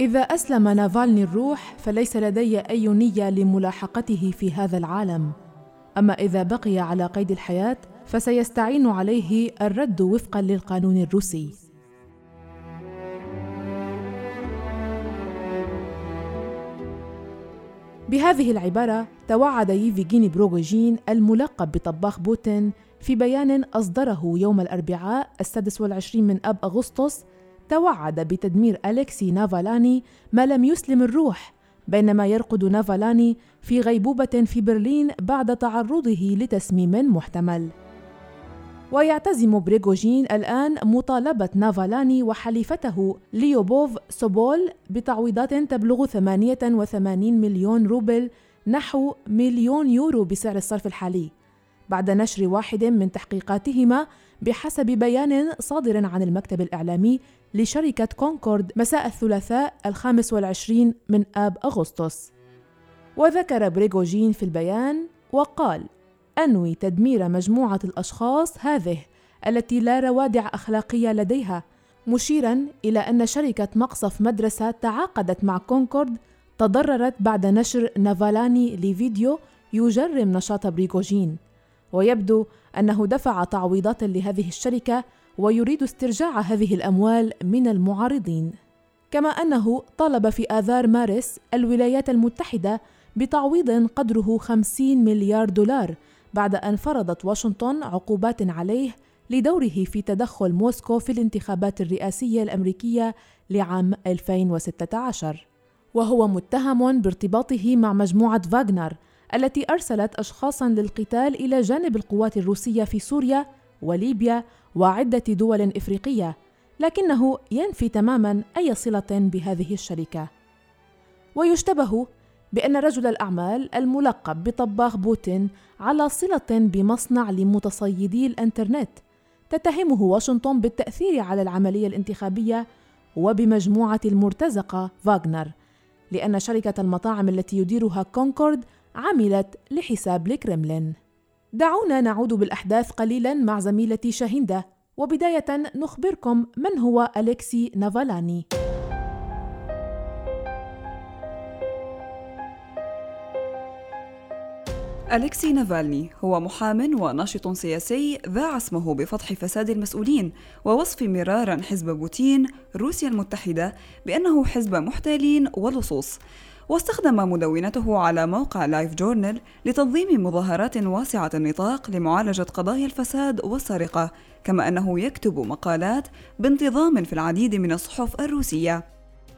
إذا أسلم نافالني الروح فليس لدي أي نية لملاحقته في هذا العالم. أما إذا بقي على قيد الحياة فسيتعين عليه الرد وفقا للقانون الروسي. بهذه العبارة توعد ييفيجيني بريغوجين الملقب بطباخ بوتين في بيان أصدره يوم الأربعاء السادس والعشرين من أب أغسطس توعد بتدمير أليكسي نافالني ما لم يسلم الروح بينما يرقد نافالني في غيبوبة في برلين بعد تعرضه لتسميم محتمل. ويعتزم بريغوجين الآن مطالبة نافالني وحليفته ليوبوف سوبول بتعويضات تبلغ 88 مليون روبل نحو مليون يورو بسعر الصرف الحالي. بعد نشر واحد من تحقيقاتهما بحسب بيان صادر عن المكتب الإعلامي لشركة كونكورد مساء الثلاثاء الخامس والعشرين من آب أغسطس. وذكر بريغوجين في البيان وقال أنوي تدمير مجموعة الأشخاص هذه التي لا روادع أخلاقية لديها مشيرا إلى أن شركة مقصف مدرسة تعاقدت مع كونكورد تضررت بعد نشر نافالني لفيديو يجرم نشاط بريغوجين. ويبدو أنه دفع تعويضات لهذه الشركة ويريد استرجاع هذه الأموال من المعارضين. كما أنه طالب في آذار مارس الولايات المتحدة بتعويض قدره 50 مليار دولار بعد أن فرضت واشنطن عقوبات عليه لدوره في تدخل موسكو في الانتخابات الرئاسية الأمريكية لعام 2016 وهو متهم بارتباطه مع مجموعة فاغنر التي أرسلت أشخاصا للقتال إلى جانب القوات الروسية في سوريا وليبيا وعدة دول إفريقية لكنه ينفي تماما أي صلة بهذه الشركة. ويشتبه بأن رجل الأعمال الملقب بطباخ بوتين على صلة بمصنع لمتصيدي الإنترنت تتهمه واشنطن بالتأثير على العملية الانتخابية وبمجموعة المرتزقة فاغنر لأن شركة المطاعم التي يديرها كونكورد عملت لحساب الكرملين. دعونا نعود بالأحداث قليلا مع زميلتي شاهندة وبداية نخبركم من هو أليكسي نافالاني. أليكسي نافالني هو محام وناشط سياسي ذاع اسمه بفضح فساد المسؤولين ووصف مرارا حزب بوتين روسيا المتحدة بأنه حزب محتالين ولصوص. واستخدم مدونته على موقع لايف جورنال لتنظيم مظاهرات واسعة النطاق لمعالجة قضايا الفساد والسرقة كما أنه يكتب مقالات بانتظام في العديد من الصحف الروسية.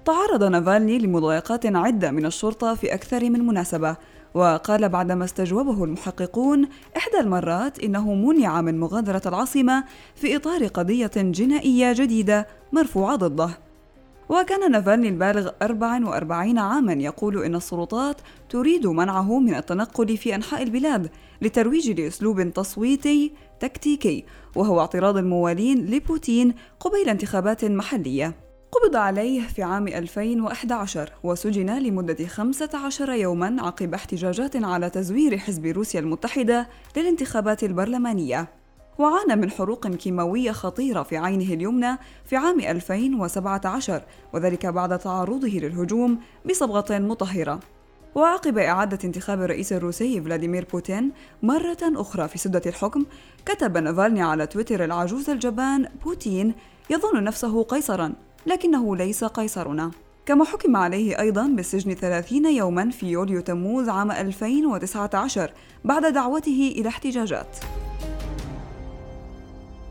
تعرض نافالني لمضايقات عدة من الشرطة في أكثر من مناسبة وقال بعدما استجوبه المحققون إحدى المرات إنه منع من مغادرة العاصمة في إطار قضية جنائية جديدة مرفوعة ضده. وكان نافالني البالغ 44 عاما يقول إن السلطات تريد منعه من التنقل في أنحاء البلاد لترويج لأسلوب تصويتي تكتيكي وهو اعتراض الموالين لبوتين قبيل انتخابات محلية. قبض عليه في عام 2011 وسجن لمدة 15 يوما عقب احتجاجات على تزوير حزب روسيا المتحدة للانتخابات البرلمانية. وعانى من حروق كيماوية خطيرة في عينه اليمنى في عام 2017 وذلك بعد تعرضه للهجوم بصبغة مطهرة. وعقب إعادة انتخاب الرئيس الروسي فلاديمير بوتين مرة أخرى في سدة الحكم كتب نافالني على تويتر العجوز الجبان بوتين يظن نفسه قيصرا لكنه ليس قيصرنا. كما حكم عليه أيضا بالسجن 30 يوما في يوليو تموز عام 2019 بعد دعوته إلى احتجاجات.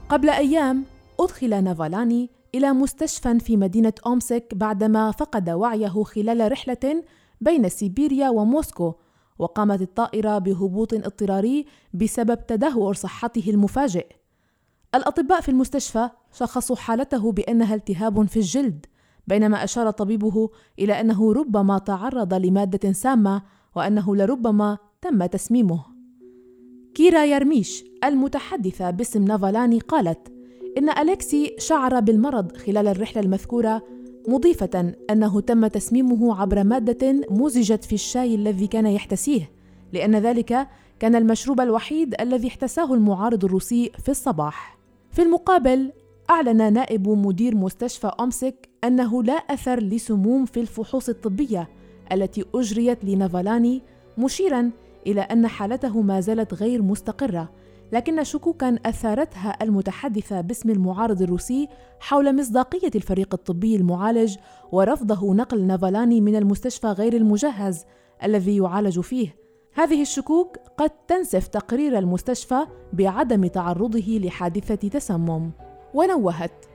قبل أيام أدخل نافالاني إلى مستشفى في مدينة أومسك بعدما فقد وعيه خلال رحلة بين سيبيريا وموسكو وقامت الطائرة بهبوط اضطراري بسبب تدهور صحته المفاجئ. الأطباء في المستشفى شخصوا حالته بأنها التهاب في الجلد، بينما أشار طبيبه إلى أنه ربما تعرض لمادة سامة وأنه لربما تم تسميمه. كيرا يرميش المتحدثة باسم نافالاني قالت إن أليكسي شعر بالمرض خلال الرحلة المذكورة مضيفة أنه تم تسميمه عبر مادة مزجت في الشاي الذي كان يحتسيه لأن ذلك كان المشروب الوحيد الذي احتساه المعارض الروسي في الصباح. في المقابل أعلن نائب مدير مستشفى أومسك أنه لا أثر لسموم في الفحوص الطبية التي أجريت لنافالاني مشيرا إلى أن حالته ما زالت غير مستقرة لكن شكوكا أثارتها المتحدثة باسم المعارض الروسي حول مصداقية الفريق الطبي المعالج ورفضه نقل نافالاني من المستشفى غير المجهز الذي يعالج فيه. هذه الشكوك قد تنسف تقرير المستشفى بعدم تعرضه لحادثة تسمم. ونوهت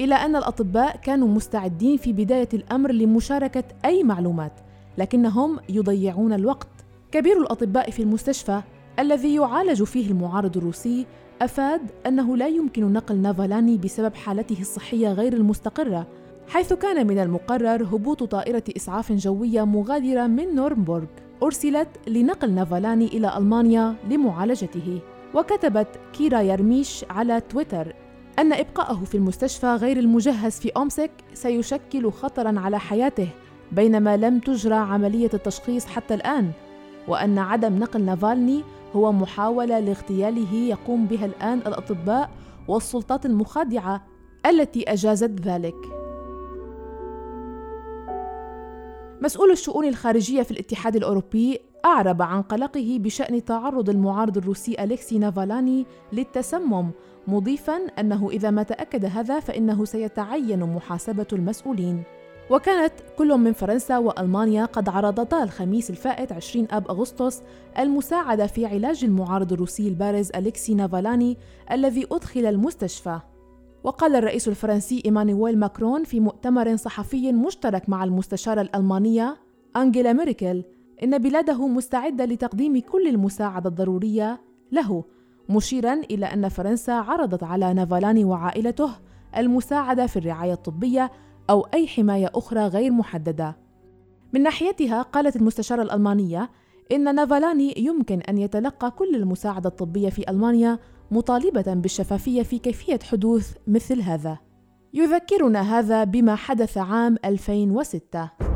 إلى أن الأطباء كانوا مستعدين في بداية الأمر لمشاركة أي معلومات لكنهم يضيعون الوقت. كبير الأطباء في المستشفى الذي يعالج فيه المعارض الروسي أفاد أنه لا يمكن نقل نافالاني بسبب حالته الصحية غير المستقرة حيث كان من المقرر هبوط طائرة إسعاف جوية مغادرة من نورنبورغ أرسلت لنقل نافالاني إلى ألمانيا لمعالجته وكتبت كيرا يرميش على تويتر أن إبقاءه في المستشفى غير المجهز في أومسك سيشكل خطرًا على حياته بينما لم تجرى عملية التشخيص حتى الآن. وأن عدم نقل نافالني هو محاولة لاغتياله يقوم بها الآن الأطباء والسلطات المخادعة التي أجازت ذلك. مسؤول الشؤون الخارجية في الاتحاد الأوروبي أعرب عن قلقه بشأن تعرض المعارض الروسي أليكسي نافالاني للتسمم مضيفا أنه إذا ما تأكد هذا فإنه سيتعين محاسبة المسؤولين وكانت كل من فرنسا وألمانيا قد عرضتا الخميس الفائت 20 آب أغسطس المساعدة في علاج المعارض الروسي البارز أليكسي نافالاني الذي أدخل المستشفى. وقال الرئيس الفرنسي إيمانويل ماكرون في مؤتمر صحفي مشترك مع المستشارة الألمانية أنجيلا ميركل إن بلاده مستعدة لتقديم كل المساعدة الضرورية له مشيرا إلى أن فرنسا عرضت على نافالاني وعائلته المساعدة في الرعاية الطبية أو أي حماية أخرى غير محددة. من ناحيتها قالت المستشارة الألمانية إن نافالاني يمكن أن يتلقى كل المساعدة الطبية في ألمانيا مطالبة بالشفافية في كيفية حدوث مثل هذا. يذكرنا هذا بما حدث عام 2006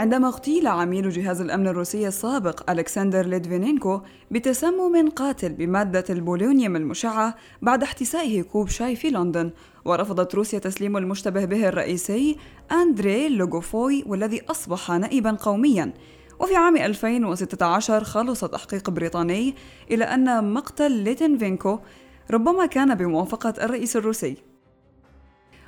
عندما اغتيل عميل جهاز الأمن الروسي السابق ألكسندر ليتفينينكو بتسمم قاتل بمادة البولونيوم المشعة بعد احتسائه كوب شاي في لندن ورفضت روسيا تسليم المشتبه به الرئيسي أندري لوغوفوي والذي أصبح نائبا قوميا. وفي عام 2016 خلص تحقيق بريطاني إلى أن مقتل ليتفينينكو ربما كان بموافقة الرئيس الروسي.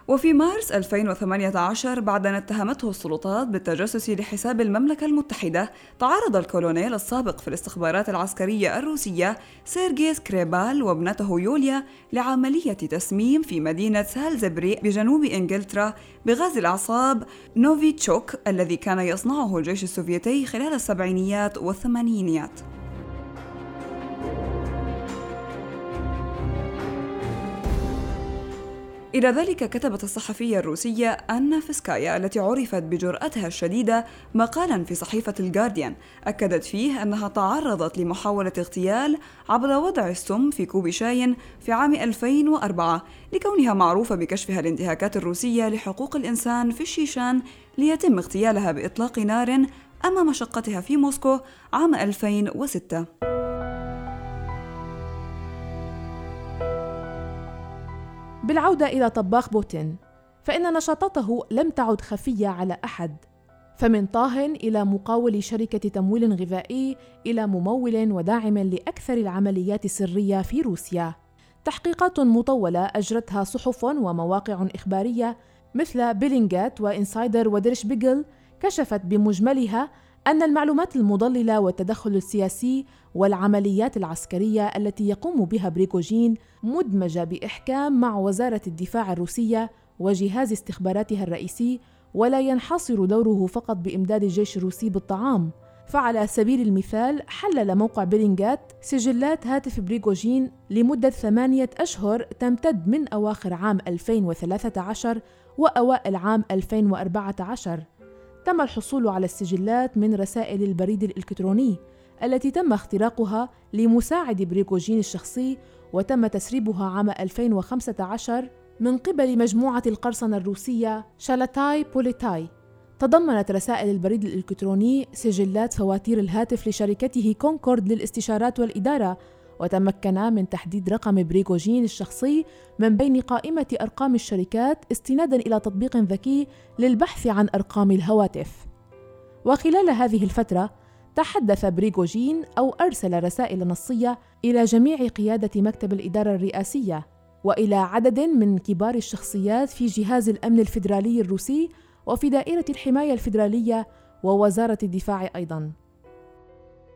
وفي مارس 2018 بعد أن اتهمته السلطات بالتجسس لحساب المملكة المتحدة تعرض الكولونيل السابق في الاستخبارات العسكرية الروسية سيرجي سكريبال وابنته يوليا لعملية تسميم في مدينة سالزبري بجنوب إنجلترا بغاز الأعصاب نوفيتشوك الذي كان يصنعه الجيش السوفيتي خلال السبعينيات والثمانينيات. إلى ذلك كتبت الصحفية الروسية أنا فيسكايا التي عرفت بجرأتها الشديدة مقالا في صحيفة الجارديان أكدت فيه أنها تعرضت لمحاولة اغتيال عبر وضع السم في كوب شاي في عام 2004 لكونها معروفة بكشفها الانتهاكات الروسية لحقوق الإنسان في الشيشان ليتم اغتيالها بإطلاق نار أمام مشقتها في موسكو عام 2006 بالعودة إلى طباخ بوتين فإن نشاطاته لم تعد خفية على أحد. فمن طاه إلى مقاول شركة تمويل غذائي إلى ممول وداعم لأكثر العمليات السرية في روسيا. تحقيقات مطولة أجرتها صحف ومواقع إخبارية مثل بيلينغات وإنسايدر ودير شبيغل كشفت بمجملها أن المعلومات المضللة والتدخل السياسي والعمليات العسكرية التي يقوم بها بريغوجين مدمجة بإحكام مع وزارة الدفاع الروسية وجهاز استخباراتها الرئيسي ولا ينحصر دوره فقط بإمداد الجيش الروسي بالطعام. فعلى سبيل المثال حلل موقع بيلينغات سجلات هاتف بريغوجين لمدة ثمانية أشهر تمتد من أواخر عام 2013 وأوائل عام 2014 تم الحصول على السجلات من رسائل البريد الإلكتروني التي تم اختراقها لمساعد بريغوجين الشخصي وتم تسريبها عام 2015 من قبل مجموعة القرصنة الروسية شالتاي بولتاي. تضمنت رسائل البريد الإلكتروني سجلات فواتير الهاتف لشركته كونكورد للاستشارات والإدارة وتمكن من تحديد رقم بريغوجين الشخصي من بين قائمة أرقام الشركات استنادا إلى تطبيق ذكي للبحث عن أرقام الهواتف. وخلال هذه الفترة تحدث بريغوجين أو أرسل رسائل نصية إلى جميع قيادة مكتب الإدارة الرئاسية وإلى عدد من كبار الشخصيات في جهاز الأمن الفيدرالي الروسي وفي دائرة الحماية الفيدرالية ووزارة الدفاع أيضاً.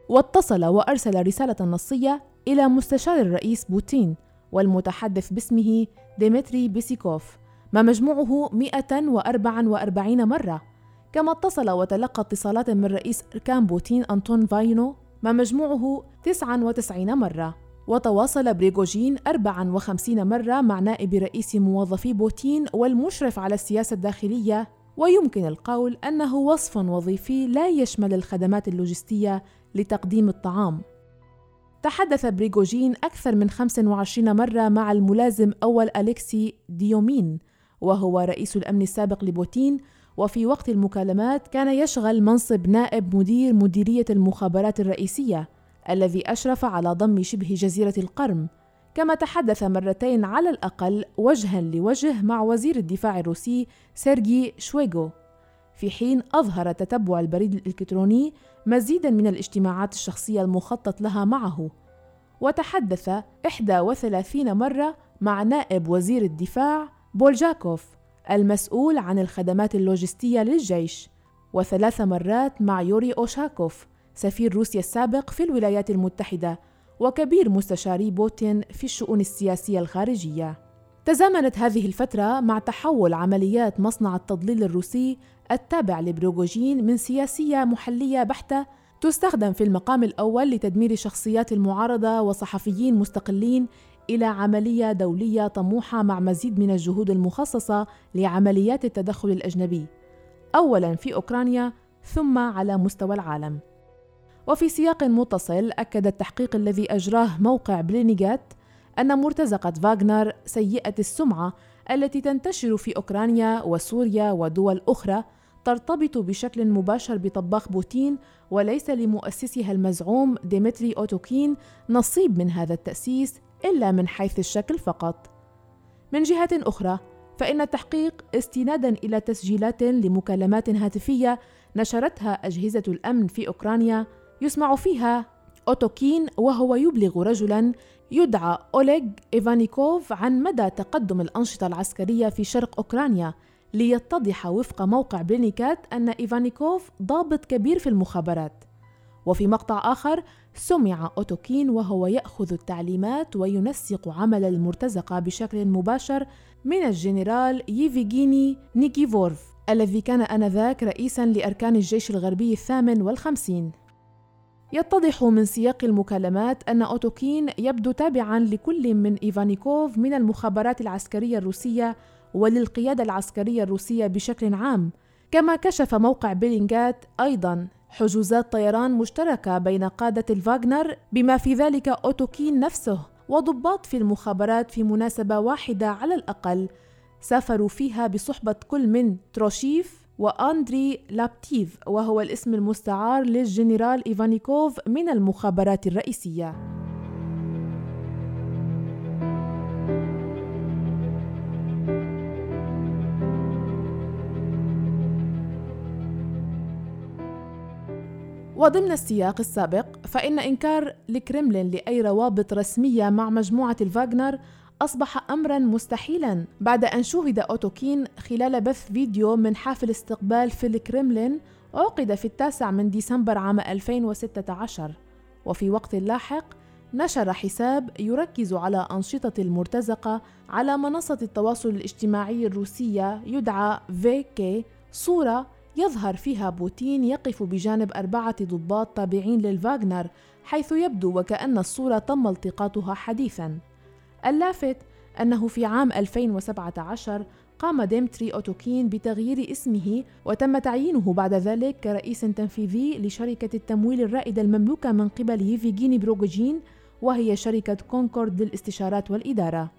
واتصل وأرسل رسالة نصية إلى مستشار الرئيس بوتين والمتحدث باسمه ديمتري بيسكوف ما مجموعه 144 مرة. كما اتصل وتلقى اتصالات من رئيس أركان بوتين أنطون فاينو ما مجموعه 99 مرة. وتواصل بريغوجين 54 مرة مع نائب رئيس موظفي بوتين والمشرف على السياسة الداخلية. ويمكن القول أنه وصف وظيفي لا يشمل الخدمات اللوجستية لتقديم الطعام. تحدث بريغوجين أكثر من 25 مرة مع الملازم أول أليكسي ديومين وهو رئيس الأمن السابق لبوتين وفي وقت المكالمات كان يشغل منصب نائب مدير مديرية المخابرات الرئيسية الذي أشرف على ضم شبه جزيرة القرم. كما تحدث مرتين على الأقل وجها لوجه مع وزير الدفاع الروسي سيرجي شويغو. في حين أظهر تتبع البريد الإلكتروني مزيدا من الاجتماعات الشخصية المخطط لها معه. وتحدث 31 مرة مع نائب وزير الدفاع بولجاكوف المسؤول عن الخدمات اللوجستية للجيش. وثلاث مرات مع يوري أوشاكوف سفير روسيا السابق في الولايات المتحدة وكبير مستشاري بوتين في الشؤون السياسية الخارجية. تزامنت هذه الفترة مع تحول عمليات مصنع التضليل الروسي التابع لبروغوجين من سياسية محلية بحتة تستخدم في المقام الأول لتدمير شخصيات المعارضة وصحفيين مستقلين إلى عملية دولية طموحة مع مزيد من الجهود المخصصة لعمليات التدخل الأجنبي، أولاً في أوكرانيا ثم على مستوى العالم. وفي سياق متصل أكد التحقيق الذي أجراه موقع بلينيغات أن مرتزقة فاغنر سيئة السمعة التي تنتشر في أوكرانيا وسوريا ودول أخرى ترتبط بشكل مباشر بطباخ بوتين وليس لمؤسسها المزعوم ديمتري أوتوكين نصيب من هذا التأسيس إلا من حيث الشكل فقط. من جهة أخرى، فإن التحقيق استنادا إلى تسجيلات لمكالمات هاتفية نشرتها أجهزة الأمن في أوكرانيا يسمع فيها أوتوكين وهو يبلغ رجلا يدعى أوليغ إيفانيكوف عن مدى تقدم الأنشطة العسكرية في شرق أوكرانيا ليتضح وفق موقع بلينيكات أن إيفانيكوف ضابط كبير في المخابرات. وفي مقطع آخر سمع أوتوكين وهو يأخذ التعليمات وينسق عمل المرتزقة بشكل مباشر من الجنرال ييفيجيني نيكيفورف الذي كان آنذاك رئيسا لأركان الجيش الغربي الثامن والخمسين. يتضح من سياق المكالمات أن أوتوكين يبدو تابعا لكل من إيفانيكوف من المخابرات العسكرية الروسية وللقيادة العسكرية الروسية بشكل عام كما كشف موقع بيلينغات أيضا حجوزات طيران مشتركة بين قادة الفاغنر بما في ذلك أوتوكين نفسه وضباط في المخابرات في مناسبة واحدة على الأقل سافروا فيها بصحبة كل من تروشيف وأندري لابتيف وهو الاسم المستعار للجنرال إيفانيكوف من المخابرات الرئيسية. وضمن السياق السابق فإن إنكار الكرملين لأي روابط رسمية مع مجموعة الفاغنر أصبح أمرا مستحيلا بعد أن شوهد أوتوكين خلال بث فيديو من حافل استقبال في الكرملين عقد في التاسع من ديسمبر عام 2016 وفي وقت لاحق نشر حساب يركز على أنشطة المرتزقة على منصة التواصل الاجتماعي الروسية يدعى فيكي صورة يظهر فيها بوتين يقف بجانب أربعة ضباط تابعين للفاغنر حيث يبدو وكأن الصورة تم التقاطها حديثاً. اللافت أنه في عام 2017 قام ديمتري أوتوكين بتغيير اسمه وتم تعيينه بعد ذلك كرئيس تنفيذي لشركة التمويل الرائدة المملوكة من قبل ييفيجيني بروغوجين وهي شركة كونكورد للاستشارات والإدارة.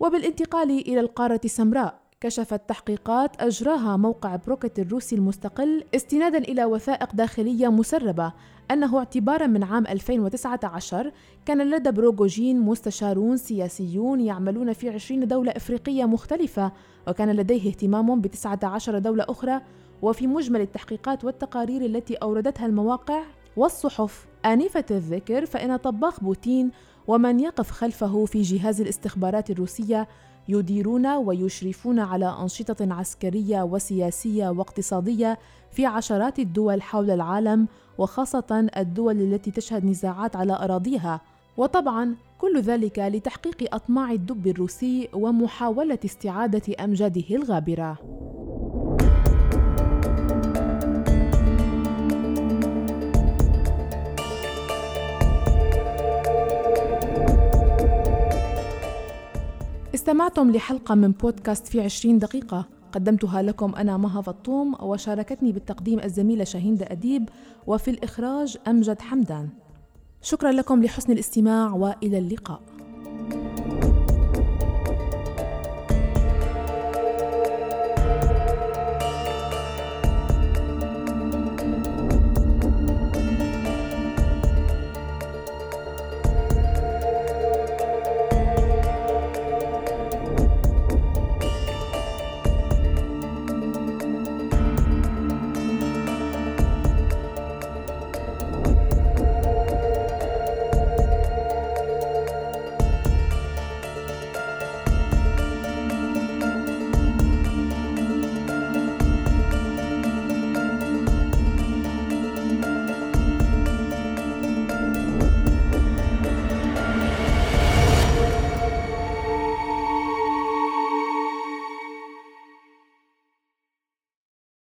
وبالانتقال إلى القارة السمراء كشفت تحقيقات أجراها موقع برويكت الروسي المستقل استنادا إلى وثائق داخلية مسربة أنه اعتبارا من عام 2019 كان لدى بروغوجين مستشارون سياسيون يعملون في 20 دولة إفريقية مختلفة وكان لديه اهتمام ب 19 دولة أخرى وفي مجمل التحقيقات والتقارير التي أوردتها المواقع والصحف. آنفة الذكر فإن طباخ بوتين ومن يقف خلفه في جهاز الاستخبارات الروسية يديرون ويشرفون على أنشطة عسكرية وسياسية واقتصادية في عشرات الدول حول العالم وخاصة الدول التي تشهد نزاعات على أراضيها. وطبعا كل ذلك لتحقيق أطماع الدب الروسي ومحاولة استعادة أمجاده الغابرة. استمعتم لحلقة من بودكاست في عشرين دقيقة. قدمتها لكم أنا مها فطوم وشاركتني بالتقديم الزميلة شاهين أديب وفي الإخراج أمجد حمدان. شكرا لكم لحسن الاستماع وإلى اللقاء.